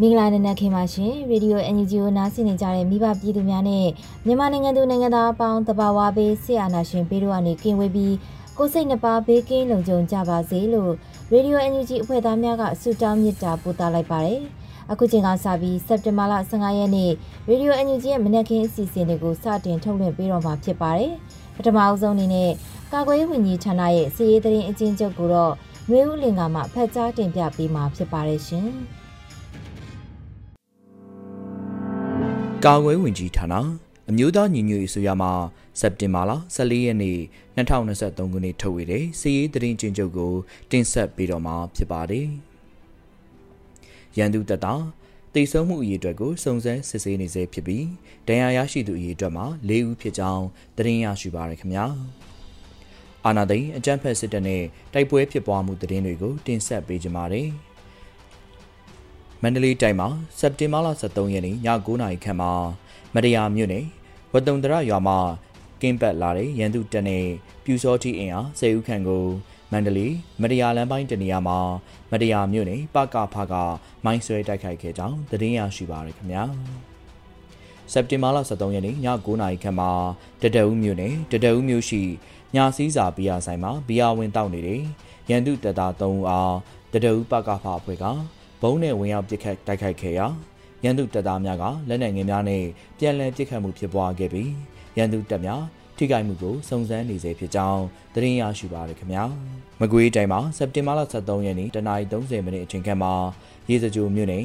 မင်္ဂလာနံနက်ခင်းပါရှင်ရေဒီယို NUG ကိုနားဆင်နေကြတဲ့မိဘပြည်သူများနဲ့မြန်မာနိုင်ငံသူနိုင်ငံသားအပေါင်းတဘာဝဘေးဆရာနာရှင်ဘေးတို့ကနေကင်းဝေးပြီးကိုစိတ်နှပါဘေးကင်းလုံခြုံကြပါစေလို့ရေဒီယို NUG အဖွဲ့သားများကဆုတောင်းမေတ္တာပို့သလိုက်ပါတယ်အခုချိန်ကစပြီးစက်တင်ဘာလ15ရက်နေ့ရေဒီယို NUG ရဲ့မနက်ခင်းအစီအစဉ်တွေကိုစတင်ထုတ်လွှင့်ပေးတော့မှာဖြစ်ပါတယ်ပထမအဆုံးအနေနဲ့ ကာကွယ်ရေးဝန်ကြီးဌာနရဲ့စီရေးသတင်းအကျဉ်းချုပ်ကိုတော့နှွေဦးလင်ကမှဖတ်ကြားတင်ပြပေးမှာဖြစ်ပါတယ်ရှင်။ကာကွယ်ဝင်ကြီးဌာနအမျိုးသားညီညွတ်ရေးဆိုရမှာစက်တင်ဘာလ14ရက်နေ့2023ခုနှစ်ထုတ်ဝေတဲ့စီရေးသတင်းကျဉ်းချုပ်ကိုတင်ဆက်ပေးတော့မှာဖြစ်ပါတယ်။ရန်သူတပ်သားတိတ်ဆုံးမှုအရေးအတွက်ကိုစုံစမ်းစစ်ဆေးနေစေဖြစ်ပြီးဒဏ်ရာရရှိသူအရေးအတွက်မှာ၄ဦးဖြစ်ကြောင်းသတင်းရရှိပါရခင်ဗျာ။ အာနာသိန်းအကြမ်းဖက်စစ်တပ်နဲ့တိုက်ပွဲဖြစ်ပွားမှုသတင်းတွေကိုတင်ဆက်ပေးကြပါမယ်။မန္တလေးတိုင်းမှာစက်တင်ဘာလ23ရက်နေ့ည9:00နာရီခန့်မှာမရယာမြို့နယ်ဝတုံတရရွာမှာကင်းပတ်လာတဲ့ရန်သူတပ်နဲ့ပြူစောတိအင်အားစေဦးခန့်ကိုမန္တလေးမရယာလမ်းပိုင်းတနေရာမှာမရယာမြို့နယ်ပကဖကမိုင်းဆွဲတိုက်ခိုက်ခဲ့ကြောင်းသတင်းရရှိပါရခင်ဗျာ။စက်တင်ဘာလ23ရက်နေ့ည9:00နာရီခန့်မှာတတအူးမြို့နယ်တတအူးမြို့ရှိ ညာစည်းစာဘီယာဆိုင်မှာဘီယာဝင်တောက်နေတယ်။ရန်သူတပ်သား3ဦးအားတတအူးပကဖအဖွဲ့ကဘုံနဲ့ဝင်ရောက်ပစ်ခတ်တိုက်ခိုက်ခဲ့ရာရန်သူတပ်သားများကလက်နက်ငယ်များနဲ့ပြန်လည်ပစ်ခတ်မှုဖြစ်ပွားခဲ့ပြီးရန်သူတပ်များထိခိုက်မှုကိုစုံစမ်းနေစေဖြစ်ကြောင်းသတင်းရရှိပါရခင်ဗျာမကွေးတိုင်းမှာစက်တင်ဘာလ23ရက်နေ့တနအီ30မိနစ်အချိန်ခန့်မှာရေစကြိုမြို့နယ်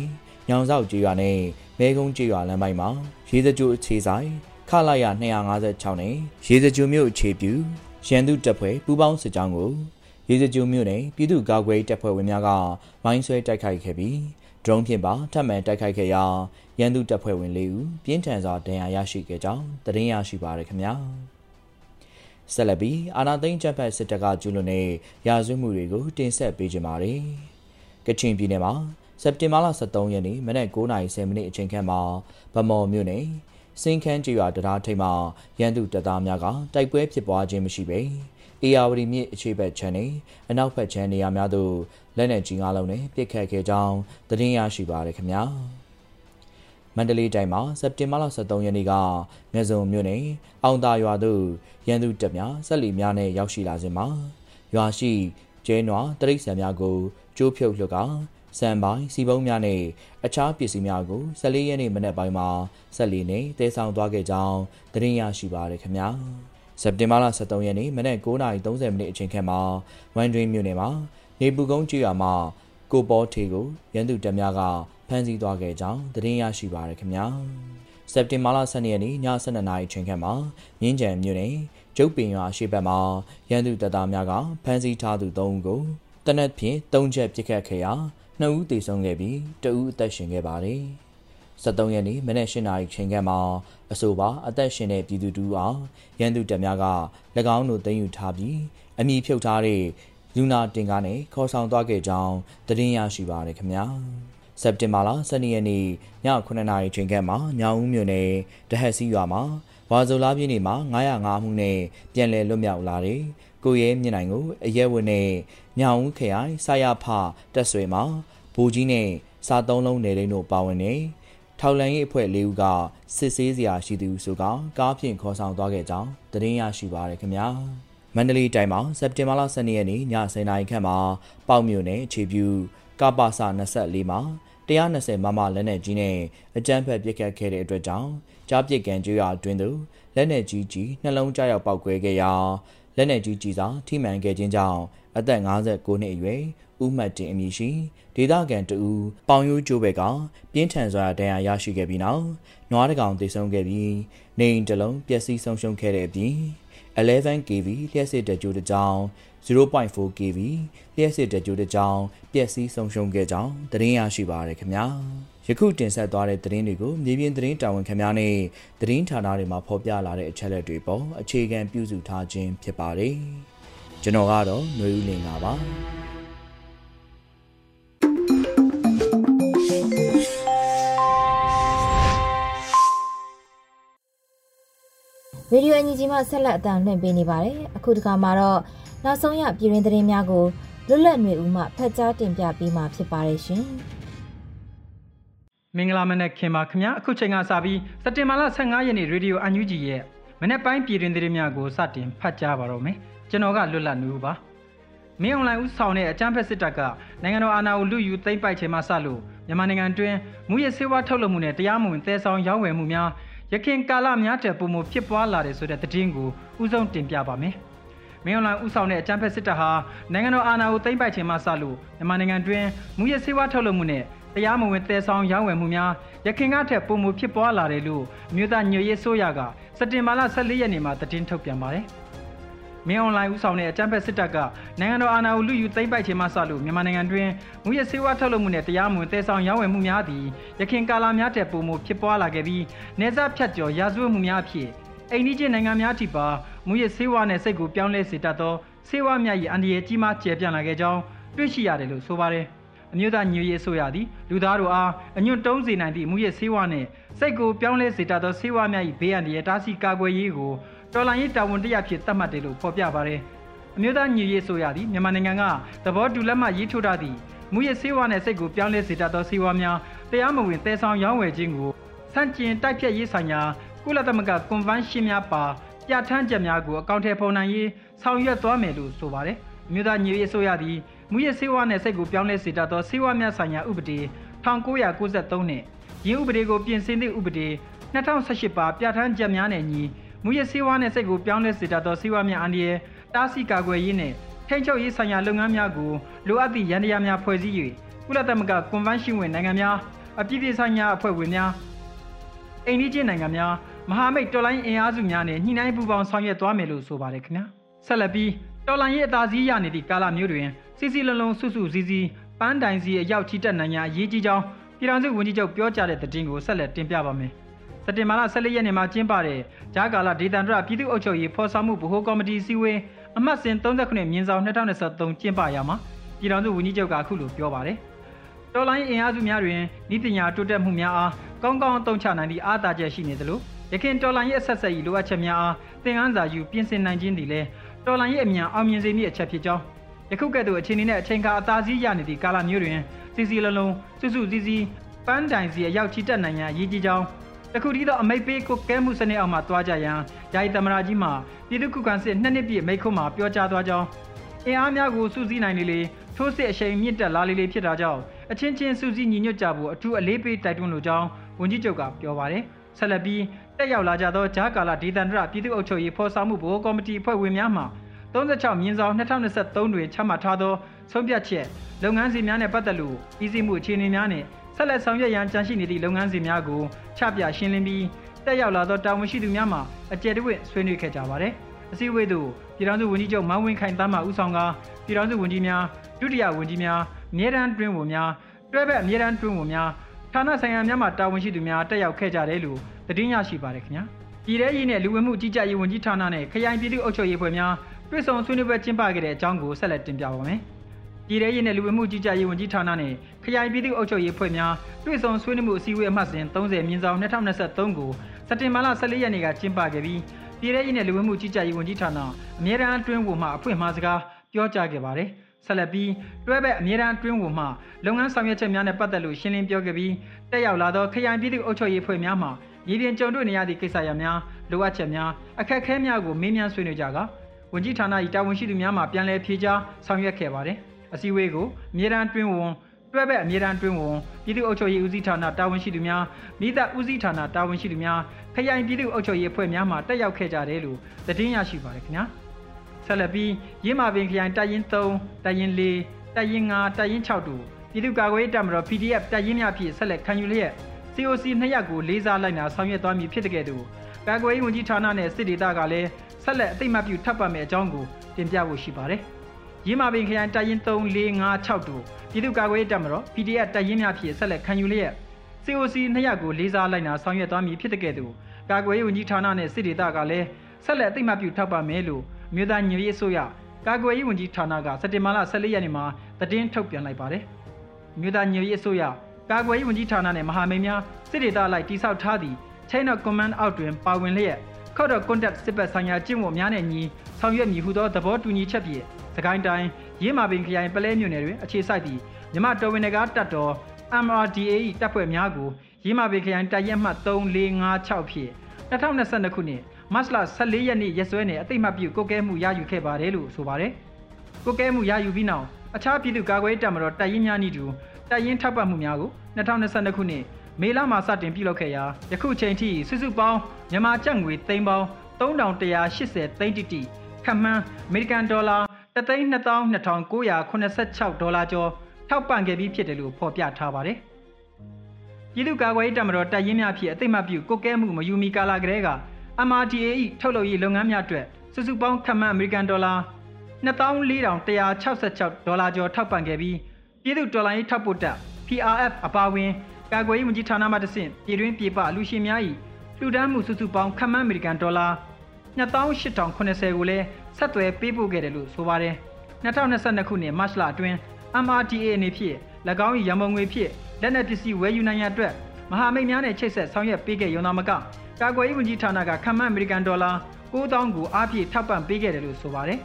ညောင်ဆောက်ကျေးရွာနဲ့မဲကုန်းကျေးရွာလမ်းပိုင်းမှာရေစကြိုအခြေဆိုင်ခလာရ256နဲ့ရေစကြိုမြို့အခြေပြု ရန်သူတပ်ဖွဲ့ပူးပေါင်းစစ်ကြောင်းကိုရေစကြိုမြို့နယ်ပြည်သူ့ကာကွယ်တပ်ဖွဲ့ဝင်များကမိုင်းဆွဲတိုက်ခိုက်ခဲ့ပြီးဒရုန်းဖြင့်ပါထပ်မံတိုက်ခိုက်ခဲ့ရာရန်သူတပ်ဖွဲ့ဝင်၄ဦးပြင်းထန်စွာဒဏ်ရာရရှိခဲ့ကြောင်းသတင်းရရှိပါရခင်ဗျာဆက်လက်ပြီးအာနာသိန်းတပ်ဖက်စစ်တပ်ကကျူးလွန်တဲ့ရာဇဝတ်မှုတွေကိုတင်ဆက်ပေးကြပါမယ်။ကချင်ပြည်နယ်မှာစက်တင်ဘာလ23ရက်နေ့မနက်9:30မိနစ်အချိန်ခန့်မှာဗမော်မြို့နယ် စင်ခန်းကျွာတရားထိပ်မှာရန်သူတပ်သားများကတိုက်ပွဲဖြစ်ပွားခြင်းမရှိပေအေယာဝတီမြစ်အခြေဘက်ခြမ်းနဲ့အနောက်ဘက်ခြမ်းနေရာများသို့လက်နက်ကြီးငါးလုံးနဲ့ပစ်ခတ်ခဲ့ကြောင်းသတင်းရရှိပါရခင်ဗျာမန္တလေးတိုင်းမှာစက်တင်ဘာလ23ရက်နေ့ကငဇုံမြို့နယ်အောင်သာရွာသို့ရန်သူတပ်များဆက်လီများနဲ့ရောက်ရှိလာစဉ်မှာရွာရှိကျဲနွားတရိတ်ဆန်များကိုကျိုးဖြုတ်လွှတ်က စံပိုင်းစီပုံးများနဲ့အခြားပစ္စည်းများကို14ရက်နေ့မနက်ပိုင်းမှာဆက်လီနဲ့တဲဆောင်သွားခဲ့ကြောင်းသတင်းရရှိပါရခင်ဗျာစက်တင်ဘာလ23ရက်နေ့မနက်9:30မိနစ်အချိန်ခန့်မှာဝမ်ဒရင်းမြို့နယ်မှာနေပူကုန်းကျွော်မှာကိုပေါ်ထေကိုရန်သူတပ်များကဖမ်းဆီးသွားခဲ့ကြောင်းသတင်းရရှိပါရခင်ဗျာစက်တင်ဘာလ12ရက်နေ့ည12နာရီချိန်ခန့်မှာမြင်းကြံမြို့နယ်ကျုပ်ပင်ရွာရှေ့ဘက်မှာရန်သူတပ်သားများကဖမ်းဆီးထားသူ3ဦးကိုတနက်ဖြန်3ချက်ပစ်ခတ်ခဲ့ရာ 2ဦးသေဆုံးခဲ့ပြီး2ဦးအသက်ရှင်ခဲ့ပါတယ်။73ရက်နေ့မနေ့၈နာရီချိန်ခန့်မှာအဆိုပါအသက်ရှင်တဲ့ပြည်သူတူအောင်ရန်သူတပ်များက၎င်းတို့တင်ယူထားပြီးအမိဖြုတ်ထားတဲ့လူနာတင်ကားနဲ့ခေါ်ဆောင်သွားခဲ့ကြောင်းသတင်းရရှိပါရခင်ဗျာ။စက်တင်ဘာလ12ရက်နေ့ည9:00နာရီချိန်ခန့်မှာညောင်ဦးမြို့နယ်တဟက်စီရွာမှာ ဝါဇိုလာပြင်းနေမှာ905မှုနဲ့ပြန်လည်လွတ်မြောက်လာတဲ့ကိုရဲမြင့်နိုင်ကိုအရက်ဝင်နဲ့ညောင်ဦးခရိုင်ဆာရဖတက်ဆွေမှာဘူကြီးနဲ့စာသုံးလုံးနေလိမ့်တို့ပါဝင်နေထောက်လန်ရေးအဖွဲ့၄ဦးကစစ်ဆေးစရာရှိသူဆိုကကားဖြင့်ခေါ်ဆောင်သွားခဲ့ကြောင်းသတင်းရရှိပါရခင်ဗျာမန္တလေးတိုင်းမှာစက်တင်ဘာလ12ရက်နေ့ည10:00နာရီခန့်မှာပေါက်မြို့နယ်အခြေပြုကပ္ပစ24မှာ120မမလက်နက်ကြီးနဲ့အကြမ်းဖက်ပစ်ခတ်ခဲ့တဲ့အတွက်ကြောင့် ကြားပစ်ကန်ကျွော်အတွင်းသို့လက်နက်ကြီးကြီးနှလုံးကြားရောက်ပောက်ကွဲခဲ့ရာလက်နက်ကြီးကြီးစာထိမှန်ခဲ့ခြင်းကြောင့်အသက်59နှစ်အရွယ်ဦးမှတ်တင်အမည်ရှိဒေသခံတူပေါင်ရိုးကျိုးဘက်ကပြင်းထန်စွာဒဏ်ရာရရှိခဲ့ပြီးနောက်နွားတကောင်သေဆုံးခဲ့ပြီးနေအိမ်တစ်လုံးပျက်စီးဆုံးရှုံးခဲ့တဲ့အပြင်11 kV လျှက်စစ်တကြိုးတစ်ကြောင်0.4 kV လျှက်စစ်တကြိုးတစ်ကြောင်ပျက်စီးဆုံးရှုံးခဲ့ကြောင်းသတင်းရရှိပါရခင်ဗျာ ယခုတင်ဆက်သွားတဲ့သတင်းတွေကိုမြေပြင်သတင်းတာဝန်ခံများနဲ့သတင်းဌာနတွေမှာဖော်ပြလာတဲ့အချက်အလက်တွေပေါ်အခြေခံပြုစုထားခြင်းဖြစ်ပါတယ်ကျွန်တော်ကတော့ຫນွေဦးလင်ပါရေဒီယိုအန်ဂျီမှဆက်လက်အသံလွှင့်ပေးနေပါတယ်။အခုတစ်ခါမှာတော့နောက်ဆုံးရပြည်တွင်းသတင်းများကိုလွတ်လပ်နေဦးမှဖတ်ကြားတင်ပြပေးမှာဖြစ်ပါတယ်ရှင်။ မင်္ဂလာမနက်ခင်ပါခင်ဗျာအခုချိန်ကစပြီးစက်တင်ဘာလ15ရက်နေ့ရေဒီယိုအန်ယူဂျီရဲ့မနေ့ပိုင်းပြည်တွင်းသတင်းများကိုစတင်ဖတ်ကြားပါတော့မယ်။ကျွန်တော်ကလွတ်လပ်နေဦးပါ။မင်းအွန်လိုင်းဦးဆောင်တဲ့အကြမ်းဖက်စစ်တပ်ကနိုင်ငံတော်အာဏာကိုလူယူသိမ်းပိုက်ချိန်မှစလို့မြန်မာနိုင်ငံတွင်မူရစေဝါထုတ်လုပ်မှုနဲ့တရားမဝင်သဲဆောင်ရောင်းဝယ်မှုများရခင်ကာလများတဲ့ပုံမဖြစ်ပွားလာတယ်ဆိုတဲ့သတင်းကိုဥဆုံးတင်ပြပါမယ်။မင်းအွန်လိုင်းဥဆောင်တဲ့အကြမ်းဖက်စစ်တပ်ဟာနိုင်ငံတော်အာဏာကိုသိမ်းပိုက်ခြင်းမှစလို့မြန်မာနိုင်ငံတွင်မူရစေဝါထုတ်လုပ်မှုနဲ့ တရားမဝင်သဲဆောင်ရောင်းဝယ်မှုများရခင်ကထက်ပုံမဖြစ်ပွားလာတယ်လို့မြို့သားညွေရေးဆိုရကစက်တင်ဘာလ14ရက်နေ့မှာသတင်းထုတ်ပြန်ပါတယ်။မင်းအွန်လိုင်းဦးဆောင်တဲ့အကြမ်းဖက်စစ်တပ်ကနိုင်ငံတော်အာဏာကိုလူယူသိမ်းပိုက်ခြင်းမှစလို့မြန်မာနိုင်ငံတွင်မူရစေဝါထုတ်လုပ်မှုနဲ့တရားမဝင်တဲဆောင်ရောင်းဝယ်မှုများသည်ရခင်ကာလများတဲ့ပုံမှုဖြစ်ပွားလာခဲ့ပြီးနေဆက်ဖြတ်ကျော်ရာဇဝတ်မှုများအဖြစ်အိန္ဒိယနိုင်ငံများထိပါမူရစေဝါနဲ့စိတ်ကိုပြောင်းလဲစေတတ်သောစေဝါများ၏အန္တရာယ်ကြီးမားကျယ်ပြန့်လာခဲ့ကြောင်းတွေ့ရှိရတယ်လို့ဆိုပါတယ် အမျိုးသားညွေရေးဆိုရသည်လူသားတို့အားအညွန့်တုံးစေနိုင်သည့်မူရစေဝါနှင့်စိတ်ကိုပြောင်းလဲစေတတ်သောစေဝါများ၏ဘေးအန္တရာယ်တားဆီးကာကွယ်ရေးကိုတော်လိုင်းရေးတာဝန်တရားဖြစ်သတ်မှတ်တယ်လို့ဖော်ပြပါတယ်။အမျိုးသားညီရေးဆိုရသည်မြန်မာနိုင်ငံကသဘောတူလက်မှတ်ရေးထိုးထားသည့်မူရစေဝါနဲ့စိတ်ကိုပြောင်းလဲစေတတ်သောစေဝါများတရားမဝင်သဲဆောင်ရောင်းဝယ်ခြင်းကိုဆန့်ကျင်တိုက်ဖြတ်ရေးဆိုင်ရာကုလသမဂ္ဂကွန်ဗန်းရှင်းများပါပြဋ္ဌာန်းချက်များကိုအကောင့်ထဲပုံနိုင်ရေးဆောင်ရွက်သွားမယ်လို့ဆိုပါတယ်။အမျိုးသားညီရေးဆိုရသည် မူရစေဝါနဲ့စိတ်ကိုပြောင်းလဲစေတတ်သောစေဝါများဆိုင်ရာဥပဒေ1993နှင့်ရင်းဥပဒေကိုပြင်ဆင်သည့်ဥပဒေ2018ပါပြဋ္ဌာန်းချက်များနဲ့ညီမူရစေဝါနဲ့စိတ်ကိုပြောင်းလဲစေတတ်သောစေဝါများအန္တရာယ်တားဆီးကာကွယ်ရေးနဲ့ထိန်းချုပ်ရေးဆိုင်ရာလုပ်ငန်းများကိုလိုအပ်သည့်ရန်တရားများဖွဲ့စည်း၍ကုလသမဂ္ဂကွန်ဗန်းရှင်းဝင်နိုင်ငံများအပြည့်ပြည့်ဆိုင်ရာအဖွဲ့ဝင်များအိန္ဒိယနိုင်ငံများမဟာမိတ်တော်လိုင်းအင်အားစုများနဲ့ညှိနှိုင်းပူးပေါင်းဆောင်ရွက်သွားမယ်လို့ဆိုပါတယ်ခင်ဗျာဆက်လက်ပြီးတော်လိုင်းရဲ့အသာစီးရနေသည့်ကာလမျိုးတွင် စီစီလုံးလုံးစုစုစည်းစည်းပန်းတိုင်စီအရောက်ချီတက်နိုင်ရာအရေးကြီးကြောင်းပြည်ထောင်စုဝန်ကြီးချုပ်ပြောကြားတဲ့သတင်းကိုဆက်လက်တင်ပြပါမယ်စက်တင်ဘာလ14ရက်နေ့မှာကျင်းပတဲ့ဂျာကာလာဒေသန္တရပြည်သူ့အုပ်ချုပ်ရေးဖော်ဆောင်မှုဗဟိုကော်မတီစည်းဝေးအမှတ်စဉ်39မြင်းဆောင်2023ကျင်းပရာမှာပြည်ထောင်စုဝန်ကြီးချုပ်ကအခုလိုပြောပါတယ်။တော်လိုင်းအင်အားစုများတွင်ဤပညာတိုးတက်မှုများအားကောင်းကောင်းအသုံးချနိုင်သည့်အားသာချက်ရှိနေသလိုရခင်တော်လိုင်းရဲ့အဆက်ဆက်၏လိုအပ်ချက်များအားသင်ခန်းစာယူပြင်ဆင်နိုင်ခြင်းသည်လည်းတော်လိုင်းရဲ့အမြန်အောင်မြင်စေမည့်အချက်ဖြစ်ကြောင်း ယခုကဲ့သို့အခြေအနေနဲ့အချိန်ကာအသာစီးရနေသည့်ကာလမျိုးတွင်စီစီလုံးလုံးစုစုစည်းစည်းပန်းတိုင်စီအရောက်ချီတက်နိုင်ရန်ရည်ကြီးကြောင်းတခုတည်းသောအမိတ်ပေးကိုကဲမှုစနစ်အောက်မှာတွားကြရန်ယာယီသမရာကြီးမှပြည်သူ့ခုခံစစ်နှစ်နှစ်ပြည့်မိခွန်းမှာပြောကြားသွားကြောင်းအင်အားများကိုစုစည်းနိုင်လေလေထိုးစစ်အရှိန်မြင့်တက်လာလေလေဖြစ်တာကြောင့်အချင်းချင်းစုစည်းညီညွတ်ကြဖို့အထူးအလေးပေးတိုက်တွန်းလိုကြောင်းဝန်ကြီးချုပ်ကပြောပါတယ်ဆက်လက်ပြီးတက်ရောက်လာကြသောဂျာကာလာဒေသန္တရပြည်သူ့အုပ်ချုပ်ရေးဖော်ဆောင်မှုဗဟိုကော်မတီအဖွဲ့ဝင်များမှ 36မြင်းဆောင်2023တွင်ချမှတ်ထားသောဆုံးဖြတ်ချက်လုပ်ငန်းစဉ်များနဲ့ပတ်သက်လို့ပြည်စည်းမှုအခြေအနေများနဲ့ဆက်လက်ဆောင်ရွက်ရန်ကြံရှိနေသည့်လုပ်ငန်းစဉ်များကိုချပြရှင်းလင်းပြီးတက်ရောက်လာသောတာဝန်ရှိသူများမှအကြံတဝင့်ဆွေးနွေးခဲ့ကြပါတယ်။အစည်းအဝေးသို့ပြည်ထောင်စုဝန်ကြီးချုပ်မောင်ဝင်းခိုင်တမ်းမှဦးဆောင်ကပြည်ထောင်စုဝန်ကြီးများဒုတိယဝန်ကြီးများအမြဲတမ်းတွင်းဝန်များတွဲဘက်အမြဲတမ်းတွင်းဝန်များဌာနဆိုင်ရာများမှတာဝန်ရှိသူများတက်ရောက်ခဲ့ကြတယ်လို့သတင်းရရှိပါတယ်ခင်ဗျာ။ပြည်ထရေးနဲ့လူဝင်မှုကြီးကြပ်ရေးဝန်ကြီးဌာနနဲ့ခရိုင်ပြည်သူ့အုပ်ချုပ်ရေးဖွဲ့များ တွဲဆောင်ဆွေးနွေးပွဲကျင်းပခဲ့တဲ့အကြောင်းကိုဆက်လက်တင်ပြပါမယ်။ပြည်ထရေးနဲ့လူဝင်မှုကြီးကြပ်ရေးဝန်ကြီးဌာနနဲ့ခရိုင်ပြည်သူ့အုပ်ချုပ်ရေးဖွဲ့များတွေ့ဆုံဆွေးနွေးမှုအစည်းအဝေးအမှတ်စဉ်30မြင်းဆောင်2023ကိုစက်တင်ဘာလ14ရက်နေ့ကကျင်းပခဲ့ပြီးပြည်ထရေးနဲ့လူဝင်မှုကြီးကြပ်ရေးဝန်ကြီးဌာနအမြဲတမ်းအတွင်းဝန်မှအဖွင့်မှာစကားပြောကြားခဲ့ပါတယ်ဆက်လက်ပြီးတွဲဘက်အမြဲတမ်းအတွင်းဝန်မှလုပ်ငန်းဆောင်ရွက်ချက်များနဲ့ပတ်သက်လို့ရှင်းလင်းပြောခဲ့ပြီးတက်ရောက်လာသောခရိုင်ပြည်သူ့အုပ်ချုပ်ရေးဖွဲ့များမှရည်ပြင်ကြုံတွေ့နေရသည့်ကိစ္စရပ်များလိုအပ်ချက်များအခက်အခဲများကိုမေးမြန်းဆွေးနွေးကြကာ ဝန်ကြီးဌာန၏တာဝန်ရှိသူများမှပြန်လည်ဖြေကြားဆောင်ရွက်ခဲ့ပါတယ်။အစည်းအဝေးကိုအမြဲတမ်းတွင်းဝန်တွဲဘက်အမြဲတမ်းတွင်းဝန်ပြည်သူ့အုပ်ချုပ်ရေးဦးစီးဌာနတာဝန်ရှိသူများမိသက်ဦးစီးဌာနတာဝန်ရှိသူများခရိုင်ပြည်သူ့အုပ်ချုပ်ရေးအဖွဲ့များမှတက်ရောက်ခဲ့ကြတယ်လို့သတင်းရရှိပါတယ်ခင်ဗျာ။ဆက်လက်ပြီးရင်းမာပင်ခရိုင်တပ်ရင်း3တပ်ရင်း4တပ်ရင်း5တပ်ရင်း6တို့ပြည်သူ့ကာကွယ်ရေးတပ်မတော် PDF တပ်ရင်းများဖြင့်ဆက်လက်ခံယူလျက် COC နှစ်ရပ်ကိုလေးစားလိုက်နာဆောင်ရွက်သွားမည်ဖြစ်တဲ့ကဲ့သို့ကာကွယ်ရေးဝန်ကြီးဌာနနဲ့စစ်ဒေသကလည်း ဆက်လက်အသိမှတ်ပြုထပ်ပတ်မယ့်အကြောင်းကိုတင်ပြဖို့ရှိပါတယ်။ရင်းမာပင်ခရိုင်တပ်ရင်း3 4 5 6တို့ပြည်သူ့ကာကွယ်ရေးတပ်မတော် PDF တပ်ရင်းများဖြင့်ဆက်လက်ခံယူလျက် COC နှစ်ရပ်ကိုလေးစားလိုက်နာဆောင်ရွက်သွားမည်ဖြစ်တဲ့ကဲ့သို့ကာကွယ်ရေးဝန်ကြီးဌာနနဲ့စစ်ဒေသကလည်းဆက်လက်အသိမှတ်ပြုထောက်ပံ့မယ်လို့မြို့သားညွေရေးအစိုးရကာကွယ်ရေးဝန်ကြီးဌာနကစက်တင်ဘာလ14ရက်နေ့မှာသတင်းထုတ်ပြန်လိုက်ပါတယ်။မြို့သားညွေရေးအစိုးရကာကွယ်ရေးဝန်ကြီးဌာနနဲ့မဟာမိတ်များစစ်ဒေသလိုက်တိစောက်ထားသည့် Chain of Command အောက်တွင်ပါဝင်လျက် Code of Conduct စစ်ဘက်ဆိုင်ရာကျင့်ဝတ်များနဲ့ညီဆောင်ရွက်မည်ဟုသောသဘောတူညီချက်ဖြင့်စကိုင်းတိုင်းရင်းမာပင်ခရိုင်ပလဲမြို့နယ်တွင်အခြေစိုက်သည့်မြမတော်ဝင်နဂါတပ်တော် MRDA ၏တပ်ဖွဲ့များကိုရင်းမာပင်ခရိုင်တပ်ရက်မှတ်3456ဖြင့်2022ခုနှစ်မတ်လ14ရက်နေ့ရက်စွဲနဲ့အသိမှတ်ပြုကုတ်ကဲမှုရယူခဲ့ပါတယ်လို့ဆိုပါတယ်။ကုတ်ကဲမှုရယူပြီးနောက်အခြားပြည်သူ့ကာကွယ်တပ်မတော်တပ်ရင်းများနည်းတူတပ်ရင်းထောက်ပံ့မှုများကို2022ခုနှစ် မေလမှာစတင်ပြုလုပ်ခဲ့ရာယခုချိန်ထိစုစုပေါင်းမြန်မာကျပ်ငွေသိန်းပေါင်း3180သိန်းတိတိခန့်မှန်းအမေရိကန်ဒေါ်လာ322,986ဒေါ်လာကျော်ထောက်ပံ့ခဲ့ပြီးဖြစ်တယ်လို့ဖော်ပြထားပါတယ်။ပြည်သူ့ကာကွယ်ရေးတပ်မတော်တပ်ရင်းများဖြင့်အသိမှတ်ပြုကုတ်ကဲမှုမယူမီကာလာကလေးက MRTA ၏ထုတ်လုပ်ရေးလုပ်ငန်းများအတွက်စုစုပေါင်းခန့်မှန်းအမေရိကန်ဒေါ်လာ24,166ဒေါ်လာကျော်ထောက်ပံ့ခဲ့ပြီးပြည်သူ့တော်လှန်ရေးထောက်ပို့တပ် PRF အပါအဝင် ကာကွယ်ရေးဝန်ကြီးဌာနမှတဆင့်ပြည်တွင်းပြည်ပလူရှင်များ၏လှူဒန်းမှုစုစုပေါင်းခန့်မှန်းအမေရိကန်ဒေါ်လာ28,080ကိုလည်းဆက်သွယ်ပေးပို့ခဲ့တယ်လို့ဆိုပါတယ်2022ခုနှစ်မတ်လအတွင်း MRTA အနေဖြင့်၎င်း၏ရန်ပုံငွေဖြင့်လက်နက်ပစ္စည်းဝယ်ယူနိုင်ရန်အတွက်မဟာမိတ်များနဲ့ချိတ်ဆက်ဆောင်ရွက်ပေးခဲ့ရုံသာမကကာကွယ်ရေးဝန်ကြီးဌာနကခန့်မှန်းအမေရိကန်ဒေါ်လာ9000ကိုအားဖြည့်ထောက်ပံ့ပေးခဲ့တယ်လို့ဆိုပါတယ်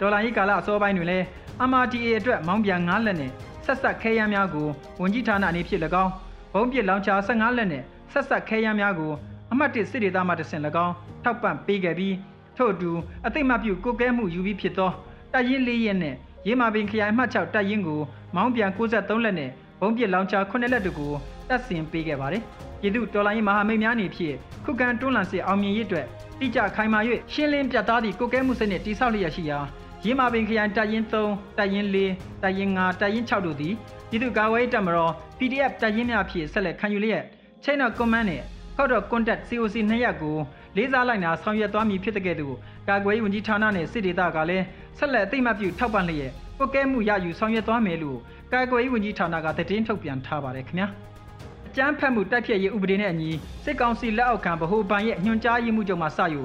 ဒေါ်လာရေးကာလအစောပိုင်းတွင်လည်း MRTA အတွက်မောင်းပြန်9လက်နဲ့ဆက်ဆက်ခဲယမ်းများကိုဝန်ကြီးဌာနအနေဖြင့်၎င်း ဘုံပစ်လောင်ချာ15လက်နဲ့ဆက်ဆက်ခဲယမ်းများကိုအမှတ်1စစ်ဒေသမှတဆင့်၎င်းထောက်ပံ့ပေးခဲ့ပြီးထို့အတူအသိမှပြုကိုကဲမှုယူပြီးဖြစ်သောတပ်ရင်း၄ရက်နဲ့ရေးမာပင်ခရိုင်မှတ်6တပ်ရင်းကိုမောင်းပြန်63လက်နဲ့ဘုံပစ်လောင်ချာ9လက်တို့ကိုတပ်ဆင်ပေးခဲ့ပါတယ်။ပြည်သူတော်လိုင်းမဟာမိတ်များအနေဖြင့်ခုခံတွန်းလှန်စစ်အောင်မြင်ရေးအတွက်တိကျခိုင်မာ၍ရှင်းလင်းပြတ်သားသည့်ကိုကဲမှုစနစ်တိဆောက်လျက်ရှိရာရင်းမာပင်ခရိုင်တပ်ရင်း3တပ်ရင်း4တပ်ရင်း5တပ်ရင်း6တို့သည် ပြည်သူ့ကာကွယ်ရေးတပ်မတော် PDF တပ်ရင်းများဖြင့်ဆက်လက်ခံယူလျက် Chain of Command နဲ့ Code of Conduct COC နှစ်ရပ်ကိုလေးစားလိုက်နာဆောင်ရွက်သွားမည်ဖြစ်တဲ့ကဲ့သို့ကာကွယ်ရေးဝန်ကြီးဌာနနဲ့စစ်ဒေသကလည်းဆက်လက်အသိမှတ်ပြုထောက်ပံ့လျက်ပုတ်ကဲမှုရယူဆောင်ရွက်သွားမယ်လို့ကာကွယ်ရေးဝန်ကြီးဌာနကသတင်းထုတ်ပြန်ထားပါတယ်ခင်ဗျာအကြမ်းဖက်မှုတိုက်ဖျက်ရေးဥပဒေနဲ့အညီစစ်ကောင်စီလက်အောက်ခံဗဟိုဘဏ်ရဲ့ညွှန်ကြားရေးမှုချုပ်မှစယူ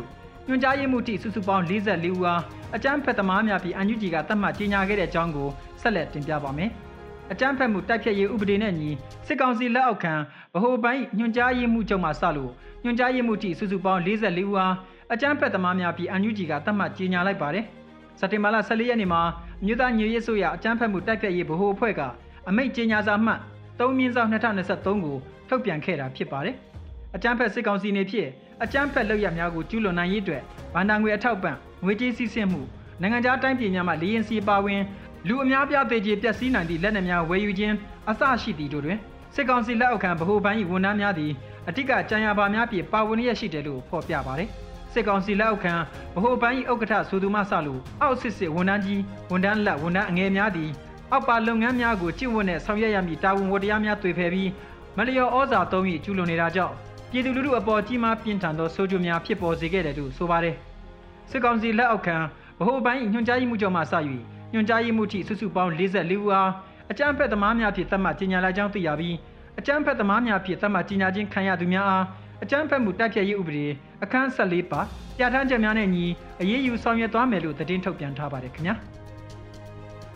ညွှန်ကြားရေးမှုတိစုစုပေါင်း44ဦးအားအကြမ်းဖက်သမားများပြီးအန်ယူဂျီကသတ်မှတ်ကြေညာခဲ့တဲ့အကြောင်းကိုဆက်လက်တင်ပြပါမယ်။ အကြမ်းဖက်မှုတိုက်ဖျက်ရေးဥပဒေနဲ့ညီစစ်ကောင်စီလက်အောက်ခံဗဟိုဘဏ်ညွှန်ကြားရေးမှုချုပ်မှစလို့ညွှန်ကြားရေးမှုတိစုစုပေါင်း44ဦးအားအကြမ်းဖက်သမားများပြီးအန်ယူဂျီကသတ်မှတ်ကြေညာလိုက်ပါတယ်။စက်တင်ဘာလ14ရက်နေ့မှာမြို့သားညွေရေးဆိုရအကြမ်းဖက်မှုတိုက်ဖျက်ရေးဗဟိုအဖွဲ့ကအမိန့်ကြေညာစာမှတ်3မြင်းဆောင်2023ကိုထုတ်ပြန်ခဲ့တာဖြစ်ပါတယ်။အကြမ်းဖက်စစ်ကောင်စီနေဖြင့်အကြမ်းဖက်လုပ်ရများကိုကျူးလွန်နိုင်ရေးအတွက်ဗန္ဒာငွေအထောက်ပံ့ငွေကြေးစီးဆင်းမှုနိုင်ငံခြားတိုင်းပြည်များမှလေရင်စီပါဝင် လူအများပြားသေးကြီးပျက်စီးနိုင်သည့်လက်နက်များဝယ်ယူခြင်းအစရှိသည့်တို့တွင်စစ်ကောင်စီလက်အောက်ခံဗဟိုဘဏ်၏ဝန်ထမ်းများသည်အထက်ကကြံရပါများဖြင့်ပါဝင်ရရှိတယ်လို့ဖော်ပြပါတယ်။စစ်ကောင်စီလက်အောက်ခံဗဟိုဘဏ်၏ဥက္ကဋ္ဌဆိုသူမှစလို့အောက်စစ်စစ်ဝန်ထမ်းကြီးဝန်ထမ်းလက်ဝန်ထမ်းအငယ်များသည်အောက်ပါလုပ်ငန်းများကိုကျင့်ဝတ်နဲ့ဆောင်ရွက်ရမည်တာဝန်ဝတ္တရားများတွေ့ဖယ်ပြီးမလျော်ဩဇာသုံး၍ကျူးလွန်နေတာကြောင့်ပြည်သူလူထုအပေါ်ကြီးမားပြင်းထန်သောဆိုးကျိုးများဖြစ်ပေါ်စေခဲ့တယ်လို့ဆိုပါတယ်။စစ်ကောင်စီလက်အောက်ခံဗဟိုဘဏ်ညွှန်ကြားရေးမှူးချုပ်မှစ၍ ညွှန်ကြားရေးမှူးထိစုစုပေါင်း44ဦးအားအကြမ်းဖက်သမားများဖြင့်သတ်မှတ်ကြေညာလိုက်ကြောင်းသိရပြီးအကြမ်းဖက်သမားများဖြင့်သတ်မှတ်ကြေညာခြင်းခံရသူများအားအကြမ်းဖက်မှုတိုက်ဖျက်ရေးဥပဒေအခန်း14ပါပြဋ္ဌာန်းချက်များနဲ့ညီအရေးယူဆောင်ရွက်သွားမယ်လို့သတင်းထုတ်ပြန်ထားပါတယ်ခင်ဗျာ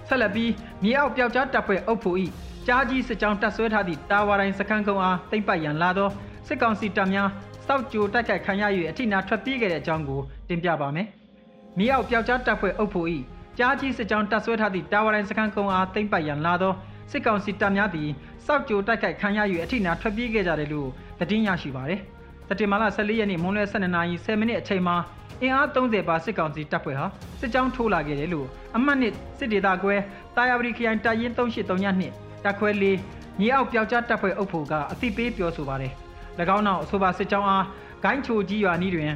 ဆက်လက်ပြီးမြေအောက်ပျောက်ကြားတပ်ဖွဲ့အုပ်ဖို့၏ကြားကြီးစစ်ကြောင်းတပ်ဆွဲထားသည့်တာဝါတိုင်းစခန်းကုန်းအားတိမ့်ပတ်ရန်လာသောစစ်ကောင်စီတပ်များစောက်ကြိုတိုက်ခိုက်ခံရ၍အထိနာထွက်ပြေးခဲ့တဲ့အကြောင်းကိုတင်ပြပါမယ်။မြေအောက်ပျောက်ကြားတပ်ဖွဲ့အုပ်ဖို့၏ ကြားကြီးစစ်ကြောင်းတပ်ဆွဲထားသည့်တာဝါတိုင်းစခန်းကုန်းအားတိမ့်ပတ်ရန်လာသောစစ်ကောင်စီတပ်များသည်စောက်ကြိုတိုက်ခိုက်ခံရ၍အထိနာထွက်ပြေးခဲ့ကြတယ်လို့သတင်းရရှိပါသည်။စက်တင်ဘာလ14ရက်နေ့မွန်းလွဲ12နာရီ10မိနစ်အချိန်မှာအင်အား30ပါစစ်ကောင်စီတပ်ဖွဲ့ဟာစစ်ကြောင်းထိုးလာခဲ့တယ်လို့အမှတ်နှစ်စစ်ဒေသကွဲတာယာပရီခရိုင်တပ်ရင်း3832နှစ်တပ်ခွဲလေးမြေအောက်ပျောက်ကြားတပ်ဖွဲ့အုပ်ဖို့ကအသိပေးပြောဆိုပါတယ်။၎င်းနောက်အဆိုပါစစ်ကြောင်းအားဂိုင်းချိုကြီးရွာနီးတွင်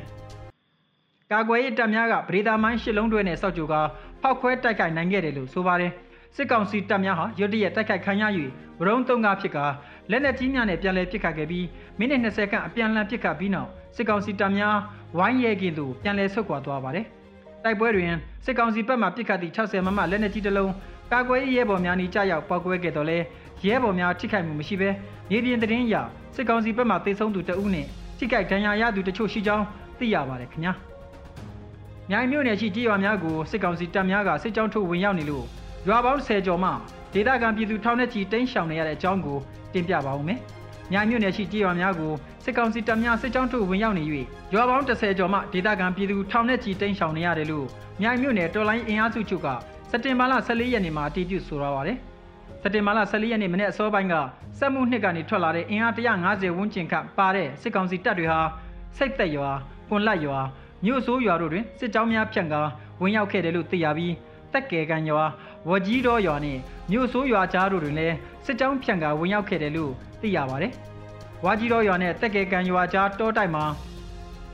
ကာကွယ်ရေးတပ်များကပရိဒါမိုင်းရှစ်လုံးတွဲနဲ့စောက်ကြိုက ဖောက်ခွဲတိုက်ခိုက်နိုင်ခဲ့တယ်လို့ဆိုပါတယ်။စစ်ကောင်စီတပ်များဟာရွတ်တရက်တိုက်ခိုက်ခံရ၍ဗရုံးသုံးကားဖြစ်ကလက်နက်ကြီးများနဲ့ပြန်လည်ပစ်ခတ်ခဲ့ပြီးမိနစ်20ခန့်အပြန်အလှန်ပစ်ခတ်ပြီးနောက်စစ်ကောင်စီတပ်များဝိုင်းရဲကင်းသို့ပြန်လည်ဆုတ်ခွာသွားပါတယ်။တိုက်ပွဲတွင်စစ်ကောင်စီဘက်မှပစ်ခတ်သည့်60မမလက်နက်ကြီးတစ်လုံးကာကွယ်ရေးရဲဘော်များနီးကြားရောက်ပောက်ကွဲခဲ့တော့လဲရဲဘော်များထိခိုက်မှုမရှိဘဲမြေပြင်တရင်ရစစ်ကောင်စီဘက်မှတိုက်ဆုံသူတအုပ်နဲ့ထိခိုက်ဒဏ်ရာရသူတချို့ရှိကြောင်းသိရပါတယ်ခင်ဗျာ။ မြိုင်မြို့နယ်ရှိကြေးရွာများကိုစစ်ကောင်စီတပ်များကစစ်ကြောင်းထုတ်ဝင်ရောက်နေလို့ရွာပေါင်း10ကျော်မှဒေသခံပြည်သူထောင်နဲ့ချီတိမ်းရှောင်နေရတဲ့အကြောင်းကိုတင်ပြပါဦးမယ်။မြိုင်မြို့နယ်ရှိကြေးရွာများကိုစစ်ကောင်စီတပ်များစစ်ကြောင်းထုတ်ဝင်ရောက်နေ၍ရွာပေါင်း10ကျော်မှဒေသခံပြည်သူထောင်နဲ့ချီတိမ်းရှောင်နေရတယ်လို့မြိုင်မြို့နယ်တော်လိုင်းအင်အားစုချုပ်ကစက်တင်ဘာလ14ရက်နေ့မှာအတည်ပြုဆိုထားပါတယ်။စက်တင်ဘာလ14ရက်နေ့မနေ့အစောပိုင်းကစက်မှုနှစ်ကနေထွက်လာတဲ့အင်အား150ဝန်းကျင်ခန့်ပါတဲ့စစ်ကောင်စီတပ်တွေဟာစိတ်သက်ရွာ၊ကွန်လက်ရွာ မြို့ဆိုးရွာတို့တွင်စစ်ကြောင်းများဖြန့်ကာဝင်ရောက်ခဲ့တယ်လို့သိရပြီးတက်ကဲကန်ရွာဝကြီးတော်ရွာနဲ့မြို့ဆိုးရွာကြားတို့တွင်လည်းစစ်ကြောင်းဖြန့်ကာဝင်ရောက်ခဲ့တယ်လို့သိရပါတယ်။ဝကြီးတော်ရွာနဲ့တက်ကဲကန်ရွာကြားတောတိုက်မှာ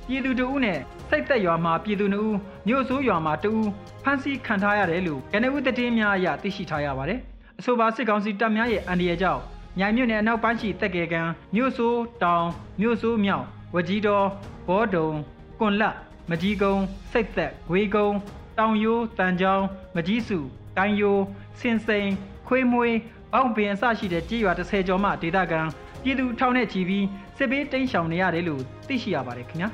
ပြည်သူတအုပ်နဲ့စိတ်သက်ရွာမှာပြည်သူနှုတ်မြို့ဆိုးရွာမှာတအုပ်ဖမ်းဆီးခံထားရတယ်လို့ကနဦးသတင်းများအရသိရှိထားရပါတယ်။အဆိုပါစစ်ကောင်စီတပ်များရဲ့အန်ဒီရဲ့ကြောင့်မြိုင်မြို့နယ်အနောက်ပိုင်းရှိတက်ကဲကန်မြို့ဆိုးတောင်မြို့ဆိုးမြောက်ဝကြီးတော်ဘောဒုံကွန်လက် မကြီးကုန်းစိတ်သက်ဂွေကုန်းတောင်ယိုးတန်ချောင်းမကြီးစုကိုင်းယိုးစင်စိန်ခွေးမွေးပေါင်ပင်အစရှိတဲ့ကြေးရွာ30ကျော်မှဒေသခံပြည်သူထောင်နဲ့ချီပြီးစစ်ပေးတိမ်းရှောင်နေရတယ်လို့သိရှိရပါတယ်ခင်ဗျာ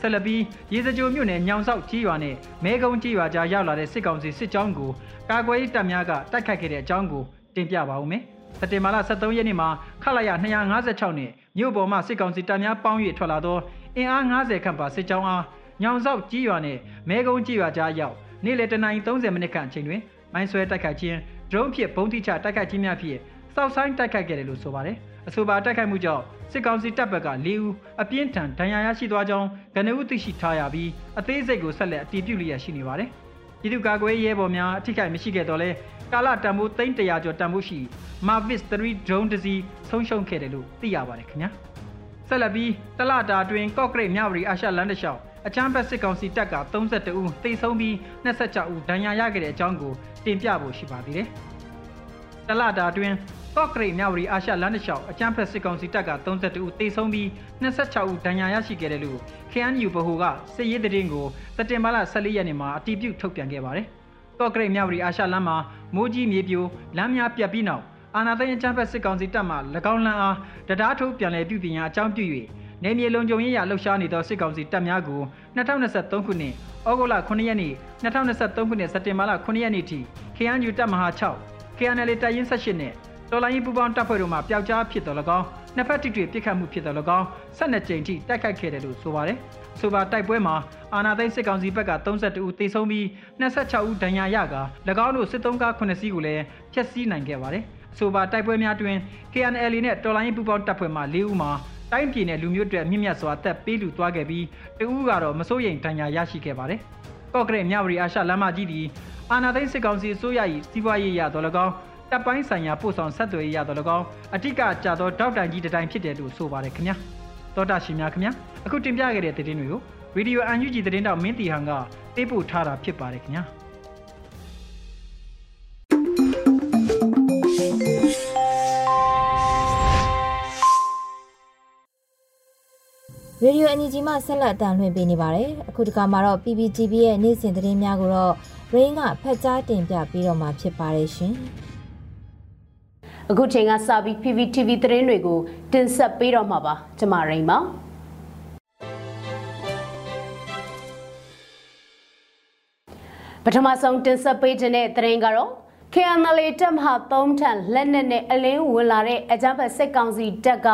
ဆက်လက်ပြီးရေစကြိုမြို့နယ်ညောင်ဆောက်ကြီးရွာနဲ့မဲကုန်းကြီးရွာကြားရောက်လာတဲ့စစ်ကောင်စီစစ်ကြောင်းကိုကာကွယ်ရေးတပ်များကတိုက်ခိုက်ခဲ့တဲ့အကြောင်းကိုတင်ပြပါဦးမယ်။စက်တင်ဘာလ23ရက်နေ့မှာခလာရ256နဲ့မြို့ပေါ်မှစစ်ကောင်စီတပ်များပေါင်း၍ထွက်လာသော အင်အား90ခန့်ပါစစ်ကြောင်းအားညောင်ဆောက်ကြီးရွာနဲ့မဲကုန်းကြီးရွာကြားရောက်နေ့လယ်တနာရီ30မိနစ်ခန့်အချိန်တွင်မိုင်းဆွဲတိုက်ခိုက်ခြင်းဒရုန်းဖြင့်ဘုံတိချတိုက်ခိုက်ခြင်းများဖြင့်စောက်ဆိုင်တိုက်ခိုက်ခဲ့တယ်လို့ဆိုပါတယ်။အဆိုပါတိုက်ခိုက်မှုကြောင့်စစ်ကောင်စီတပ်ဘက်က၄ဦးအပြင်းထန်ဒဏ်ရာရရှိသွားကြောင်းကနဦးသိရှိထားရပြီးအသေးစိတ်ကိုဆက်လက်အတည်ပြုလျက်ရှိနေပါတယ်။ပြည်သူ့ကာကွယ်ရေးဘော်များအထိခိုက်မရှိခဲ့တော့လဲကာလတန်ဖိုး300ကျော်တန်ဖိုးရှိ Mavic 3 drone တစ်စီးဆုံးရှုံးခဲ့တယ်လို့သိရပါတယ်ခင်ဗျာ။ ဆက်လက်ပြီးတလတာတွင်ကော့ကရိတ်မြဝတီအာရှလန်တလျှောက်အချမ်းဘက်စစ်ကောင်စီတပ်က32ဦးတိတ်ဆုံးပြီး26ဦးဒဏ်ရာရခဲ့တဲ့အကြောင်းကိုတင်ပြဖို့ရှိပါသေးတယ်။တလတာတွင်ကော့ကရိတ်မြဝတီအာရှလန်တလျှောက်အချမ်းဘက်စစ်ကောင်စီတပ်က32ဦးတိတ်ဆုံးပြီး26ဦးဒဏ်ရာရရှိခဲ့တယ်လို့ KNU ဗဟိုကစစ်ရေးသတင်းကိုစက်တင်ဘာလ14ရက်နေ့မှာအတည်ပြုထုတ်ပြန်ခဲ့ပါတယ်။ကော့ကရိတ်မြဝတီအာရှလန်မှာမိုးကြီးမြေပြိုလမ်းများပြတ်ပြီးနောက် အာနာသိန်းအချမ်းဘက်စစ်ကောင်စီတပ်မှ၎င်းလန်အားတရားထုတ်ပြန်လည်ပြုပြင်ရာအကြောင်းပြု၍နေမြေလုံခြုံရေးရလှုပ်ရှားနေသောစစ်ကောင်စီတပ်များကို2023ခုနှစ်ဩဂုတ်လ9ရက်နေ့2023ခုနှစ်စက်တင်ဘာလ9ရက်နေ့ထိ KNU တပ်မဟာ6 KNL တပ်ရင်း18နဲ့တော်လိုင်းပူပေါင်းတပ်ဖွဲ့တို့မှပျောက်ကြားဖြစ်တော်၎င်းနှစ်ဖက်တိတိပြစ်ခတ်မှုဖြစ်တော်၎င်း12ကြိမ်ထိတိုက်ခိုက်ခဲ့တယ်လို့ဆိုပါတယ်။ဆိုပါတိုက်ပွဲမှာအာနာသိန်းစစ်ကောင်စီဘက်က32ဦးသေဆုံးပြီး26ဦးဒဏ်ရာရကာ၎င်းတို့စစ်သုံးကား9စီးကိုလည်းဖျက်ဆီးနိုင်ခဲ့ပါတယ်။ ဆိုပါတိုက်ပွဲများတွင် KNL နဲ့တော်လိုင်းပူပေါင်းတပ်ဖွဲ့မှ၄ဦးမှာတိုင်းပြည်နဲ့လူမျိုးတွေမြင့်မြတ်စွာတက်ပေးလူသွားခဲ့ပြီးတဦးကတော့မစိုးရိမ်ဒဏ်ရာရရှိခဲ့ပါတယ်။ကော့ကရိတ်မြဝတီအာရှလမ်းမကြီးသည်အာနာသိန်းစစ်ကောင်စီအစိုးရ၏စီးပွားရေးရတော်၎င်းတပ်ပိုင်းဆိုင်ရာပို့ဆောင်ဆက်သွယ်ရေးရတော်၎င်းအထက်ကကြာသောတောက်တိုင်ကြီးတိုင်ဖြစ်တယ်လို့ဆိုပါတယ်ခင်ဗျာ။တောတာရှင်များခင်ဗျာအခုတင်ပြခဲ့တဲ့သတင်းတွေကိုဗီဒီယိုအန်ယူဂျီသတင်းတောက်မင်းတီဟန်ကပေးပို့ထားတာဖြစ်ပါတယ်ခင်ဗျာ။ ရေဒီယိုအန်ဂျီမှဆက်လက်အတန်လှည့်ပေးနေပါတယ်အခုတခါမှာတော့ PPTV ရဲ့နေ့စဉ်သတင်းများကိုတော့ Rain ကဖတ်ကြားတင်ပြပေးတော့မှာဖြစ်ပါတယ်ရှင်အခုချိန်ကစပြီး PPTV သတင်းတွေကိုတင်ဆက်ပေးတော့မှာပါကျွန်မရိန်ပါပထမဆုံးတင်ဆက်ပေးခြင်းတဲ့သတင်းကတော့ KNL တပ်မဟာ3ထံလက်နက်နဲ့အလင်းဝင်လာတဲ့အကြမ်းဖက်စစ်ကောင်စီတပ်က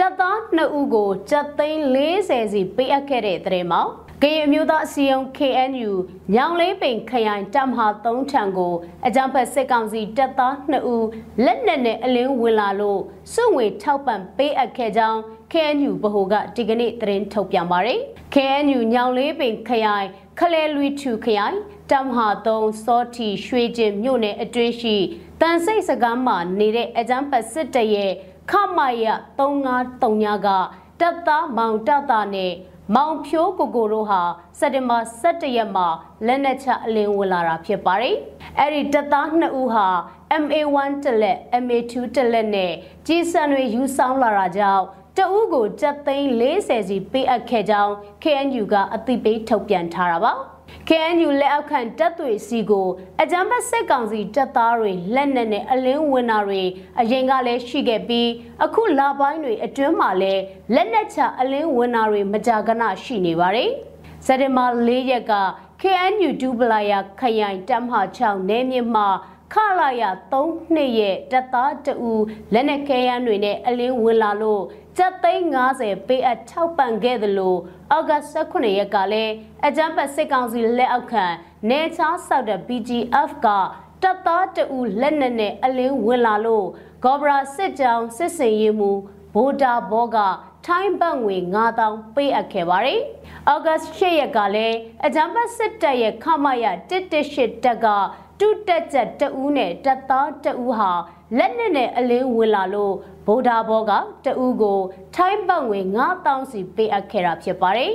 တပ်သား2ဦးကိုတပ်သိန်း40စီပေးအပ်ခဲ့တဲ့တဲ့မှာကရင်အမျိုးသားအစည်းအရုံး KNU ညောင်လေးပင်ခရိုင်တပ်မဟာ3ထံကိုအကြံဖက်စစ်ကောင်စီတပ်သား2ဦးလက်နက်နဲ့အလင်းဝင်လာလို့စုငွေထောက်ပံ့ပေးအပ်ခဲ့ကြောင်း KNU ဗဟိုကဒီကနေ့သတင်းထုတ်ပြန်ပါတယ်။ KNU ညောင်လေးပင်ခရိုင်ခလဲလွီထူခရိုင်တပ်မဟာ3စောတီရွှေကျင်မြို့နယ်အတွင်းရှိတန်စိတ်စကားမှာနေတဲ့အကြံဖက်စစ်တပ်ရဲ့ ခမရ353ညကတပ်သားမောင်တတနဲ့မောင်ဖြိုးကိုကိုတို့ဟာစက်တင်ဘာ17ရက်မှာလက်နက်ချအလင်းဝင်လာတာဖြစ်ပါတယ်။အဲ့ဒီတပ်သား2ဦးဟာ MA1 တလက် MA2 တလက်နဲ့ကြီးစံတွေယူဆောင်လာတာကြောင့်တအုပ်ကိုကြက်သိန်း40စီပေးအပ်ခဲ့ကြောင်း KNU ကအသိပေးထုတ်ပြန်ထားတာပါ။ KNU လက်အောက်ခံတပ်တွေစီကိုအကြမ်းဖက်စစ်ကောင်စီတပ်သားတွေလက်နက်နဲ့အလင်းဝင်တာတွေအရင်ကလည်းရှိခဲ့ပြီးအခုလပိုင်းတွေအတွင်းမှာလည်းလက်နက်ချအလင်းဝင်တာတွေမကြာခဏရှိနေပါတယ်။စက်တင်ဘာ၄ရက်က KNU ဒူပလာယာခရိုင်တပ်မဟာ6နယ်မြေမှာ ခလာရ3နှစ်ရဲ့တပ်သားတအူလက်နက်ခဲယမ်းတွေနဲ့အလင်းဝင်လာလို့ကျပ်သိန်း90ပေးအပ်ထောက်ပံ့ခဲ့သလိုအောက်ဂတ်18ရက်ကလည်းအကြမ်းဖက်စစ်ကောင်စီလက်အောက်ခံနေချားဆောက်တဲ့ BGF ကတပ်သားတအူလက်နက်နဲ့အလင်းဝင်လာလို့ဂေါဘရာစစ်ကြောင်းစစ်စင်ရေးမှုဗိုတာဘောကထိုင်းဘတ်ငွေ9000ပေးအပ်ခဲ့ပါတယ်။အောက်ဂတ်8ရက်ကလည်းအကြမ်းဖက်စစ်တပ်ရဲ့ခမရ118တက်က တုတက်ချက်တဦးနဲ့တပ်သားတဦးဟာလက်နက်နဲ့အလင်းဝင်လာလို့ဗိုလ်ဒါဘောကတဦးကို ထိုင်းဘတ်ငွေ9000စီပေးအပ်ခဲ့တာဖြစ်ပါတယ်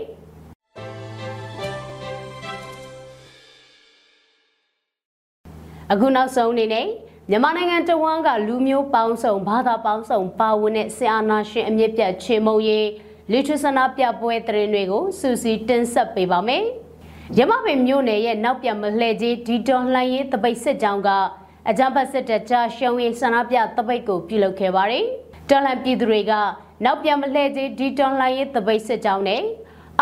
အခုနောက်ဆုံးအနေနဲ့မြန်မာနိုင်ငံတဝန်းကလူမျိုးပေါင်းစုံဘာသာပေါင်းစုံပါဝင်တဲ့ဆီအာနာရှင်အမြင့်ပြတ်ချေမုံရေးလူထုဆန္ဒပြပွဲတရင်တွေကိုစူးစီးတင်ဆက်ပေးပါမယ်။ ရမပင်မြို့နယ်ရဲ့နောက်ပြန်မလှည့်ကြီးဒီတော်လှန်ရေးတပိတ်စစ်ကြောင်းကအကြံဖတ်စစ်တပ်ကြားရှုံးရင်ဆန္ဒပြတပိတ်ကိုပြုလုပ်ခဲ့ပါတယ်။တော်လှန်ပြည်သူတွေကနောက်ပြန်မလှည့်ကြီးဒီတော်လှန်ရေးတပိတ်စစ်ကြောင်းနဲ့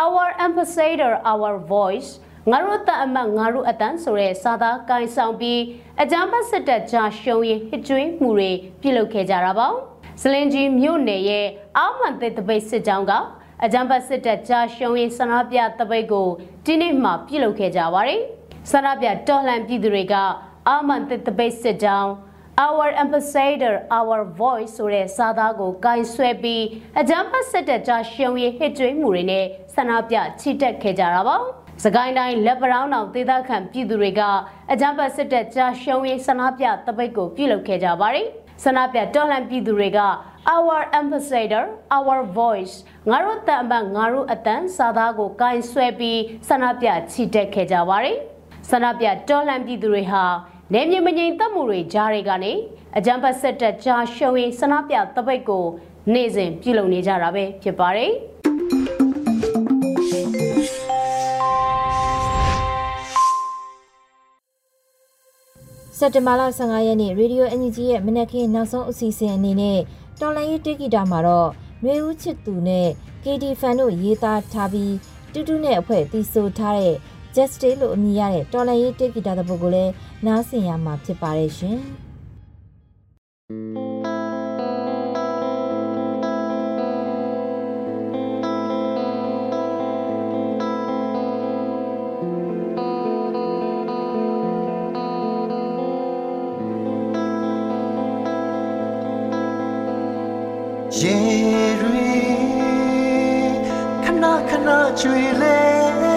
Our Ambassador Our Voice ငါတို့တအမတ်ငါတို့အတန်းဆိုတဲ့စာသားကိုင်ဆောင်ပြီးအကြံဖတ်စစ်တပ်ကြားရှုံးရင်ဟစ်ကြွေးမှုတွေပြုလုပ်ခဲ့ကြတာပါ။စလင်ကြီးမြို့နယ်ရဲ့အောက်မှန်တဲ့တပိတ်စစ်ကြောင်းကအကြံဖတ်စစ်တပ်ကြာရှုံးရင်ဆန္ဒပြတပိတ်ကို ဒီနေ့မှပြုလုပ်ခဲ့ကြပါတယ်။ဆန္ဒပြတော်လှန်ပြည်သူတွေကအာမန်တစ်တပိတ်စစ်ကြောင်း Our Ambassador Our Voice ဆိုတဲ့စာသားကိုကင်ဆွဲပြီးအကြံဖတ်စစ်တပ်ကြာရှုံးရင်ဟစ်ကြွေးမှုတွေနဲ့ဆန္ဒပြချီတက်ခဲ့ကြတာပါ။စကိုင်းတိုင်းလက်ပရောင်းတော်ဒေသခံပြည်သူတွေကအကြံဖတ်စစ်တပ်ကြာရှုံးရင်ဆန္ဒပြတပိတ်ကိုပြုလုပ်ခဲ့ကြပါတယ်။ ဆန္ဒပြတော်လှန်ပြည်သူတွေက our ambassador our voice ငါတို့တန်ပန်ငါတို့အတန်စာသားကိုကင်ဆွဲပြီးဆန္ဒပြချီတက်ခဲ့ကြပါတယ်ဆန္ဒပြတော်လှန်ပြည်သူတွေဟာနေမြေမငြိမ်သက်မှုတွေကြားတွေကနေအကြံဖတ်ဆက်တက်ကြားရှုံးရင်ဆန္ဒပြတပိတ်ကို နေ့စဉ်ပြုလုပ်နေကြတာပဲဖြစ်ပါတယ် က်တင်ဘာလ15ရက်နေ့ရေဒီယိုအန်ဂျီရဲ့မနက်ခင်းနောက်ဆုံးအစီအစဉ်အနေနဲ့တော်လန်ရေးတိဂီတာမှာတော့နှွေဦးချစ်သူနဲ့ KD ဖန်တို့ရေးသားထားပြီးတူတူနဲ့အဖွဲ့တီးဆိုထားတဲ့ Just Stay လို့အမည်ရတဲ့တော်လန်ရေးတိဂီတာတပုတ်ကိုလည်းနားဆင်ရမှာဖြစ်ပါတယ်ရှင်။ thank you ရေတွေခဏခဏကြွေလဲ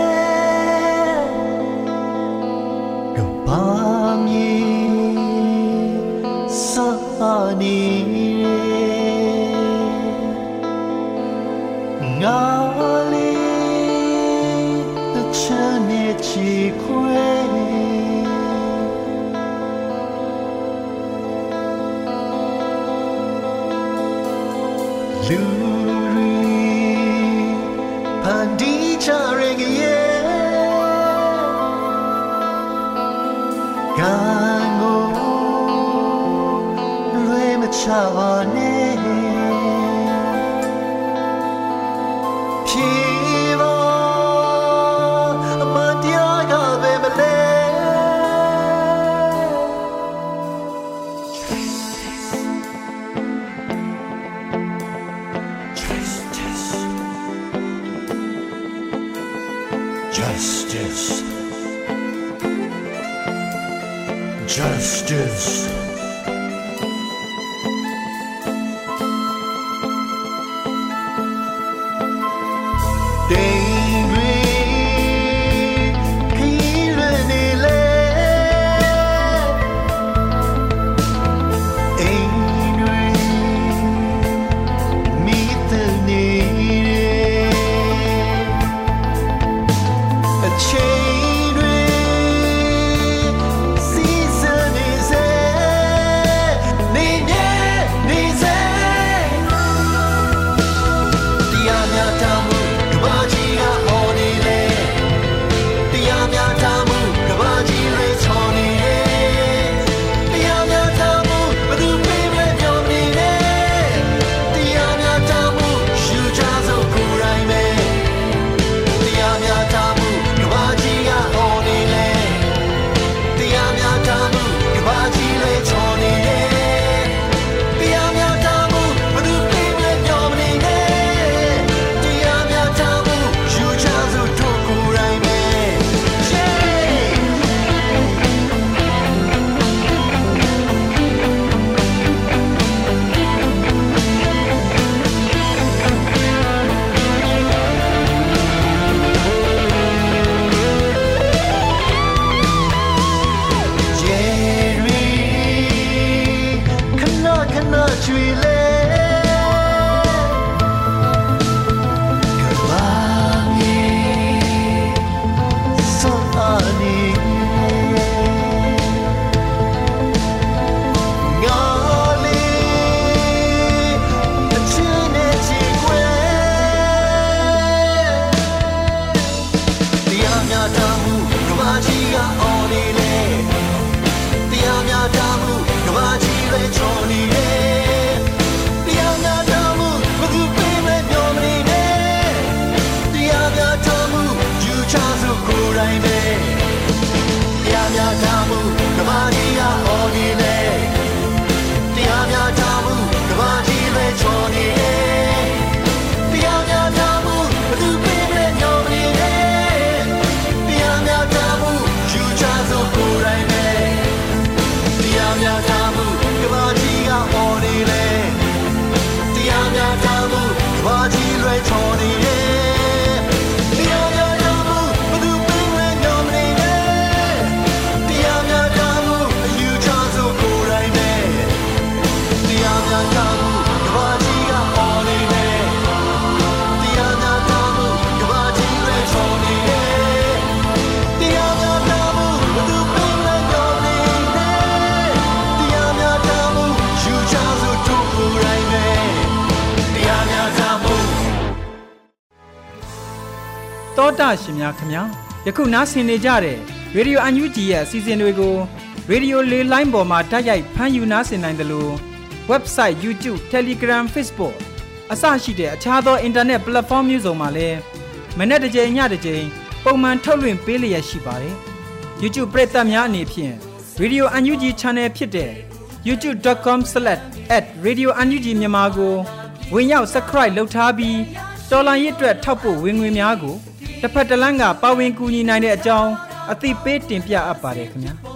kid. country တောတာရှင်များခင်ဗျာယခုနားဆင်နေကြတဲ့ရေဒီယိုအန်ယူဂျီရဲ့အစီအစဉ်တွေကိုရေဒီယိုလေးလိုင်းပေါ်မှာတိုက်ရိုက်ဖမ်းယူနားဆင်နိုင်တယ်လို့ website YouTube Telegram Facebook အစရှိတဲ့အခြားသော internet platform မျိုးစုံမှာလည်းမနေ့တစ်ကြိမ်ညတစ်ကြိမ်ပုံမှန်ထုတ်လွှင့်ပေးလျက်ရှိပါတယ်။ YouTube ပရိသတ်များအနေဖြင့် Radio UNG Channel ဖြစ်တဲ့ youtube.com/radiounug မြန်မာကိုဝင်ရောက် subscribe လုပ်ထားပြီးတော်လိုင်းရစ်အတွက်ထောက်ပို့ဝင်ငွေများကို တစ်ဖက်တစ်လမ်းကပါဝင်ကူညီနိုင်တဲ့အကြောင်းအသိပေးတင်ပြအပ်ပါတယ်ခင်ဗျာ။။